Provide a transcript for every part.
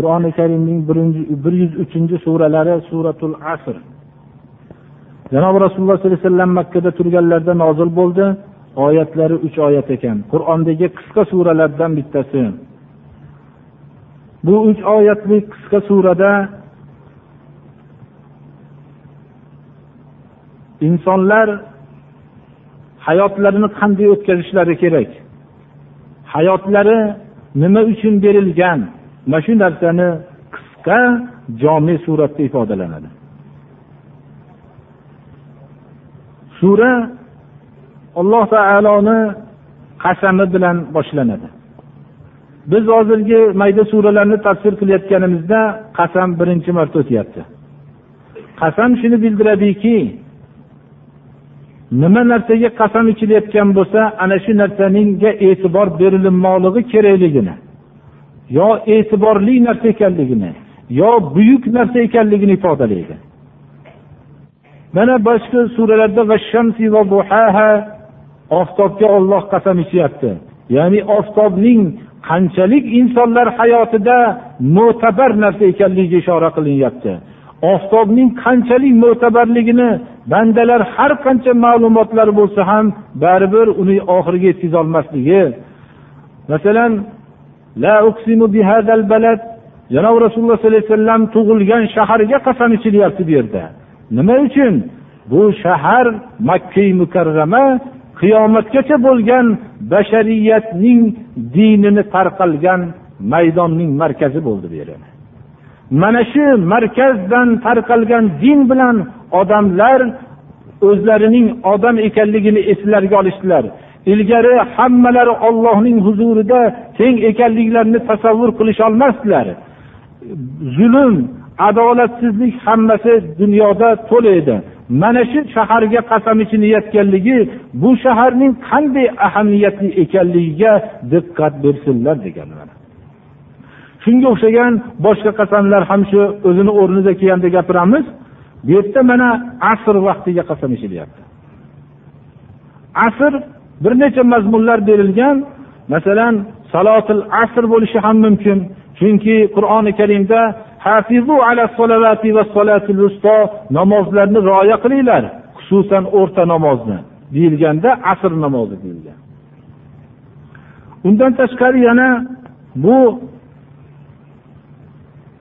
qur'oni karimning bir yuz uchinchi suralari suratul asr. Janobi rasululloh sollallohu alayhi vasallam makkada turganlarida nozil bo'ldi. Oyatlari uch oyat ekan. Qur'ondagi qisqa suralardan bittasi. Bu uch oyatli qisqa surada insonlar hayotlarini qanday o'tkazishlari kerak? Hayotlari nima uchun berilgan? Mana shu narsani qisqa jomi suratda ifodalanadi. Sura alloh taoloni qasami bilan boshlanadi. Biz hozirgi mayda suralarni tafsir qilayotganimizda qasam birinchi marta o'tyapti. Qasam shuni bildiradiki nima narsaga qasam ichilayotgan bo'lsa ana shu narsaninga e'tibor berilmoqligi kerakligini yo e'tiborli narsa ekanligini yo buyuk narsa ekanligini ifodalaydi. Mana boshqa suralarda oftobga olloh qasam ichyapti. Ya'ni oftobning qanchalik insonlar hayotida mo'tabar narsa ekanligiga ishora qilinyapti. Oftobning qanchalik mo'tabarligini bandalar har qancha ma'lumotlar bo'lsa ham baribir uni oxiriga yetkazolmasligi. Masalan la uqsimu bihadal balad. Janobi rasululloh sollallohu alayhi vasallam tug'ilgan shaharga qasam ichilyapti bu yerda. Nima uchun? Bu shahar makka mukarrama qiyomatgacha bo'lgan bashariyatning dinini tarqalgan maydonning markazi bo'ldi bu yer mana shu markazdan tarqalgan din bilan odamlar o'zlarining odam ekanligini eslariga olishdilar. Ilgari hammalari ollohning huzurida teng ekanliklarini tasavvur qilisholmasdilar zulm adolatsizlik hammasi dunyoda to'la edi. Mana shu shaharga qasam ichini yetganligi bu shaharning qanday ahamiyatli ekanligiga diqqat bersinlar deganlar. Shunga o'xshagan boshqa qasamlar ham shu o'zini o'rnida kelganda gapiramiz. Bu yerda mana asr vaqtiga qasam ichilyapti asr bir necha mazmunlar berilgan. Masalan salotil asr bo'lishi ham mumkin. Chunki qur'oni karimda namozlarni rioya qilinglar xususan o'rta namozni deyilganda asr namozi deyilgan. Undan tashqari yana bu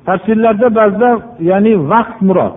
tafsirlarda ba'zida ya'ni vaqt murod.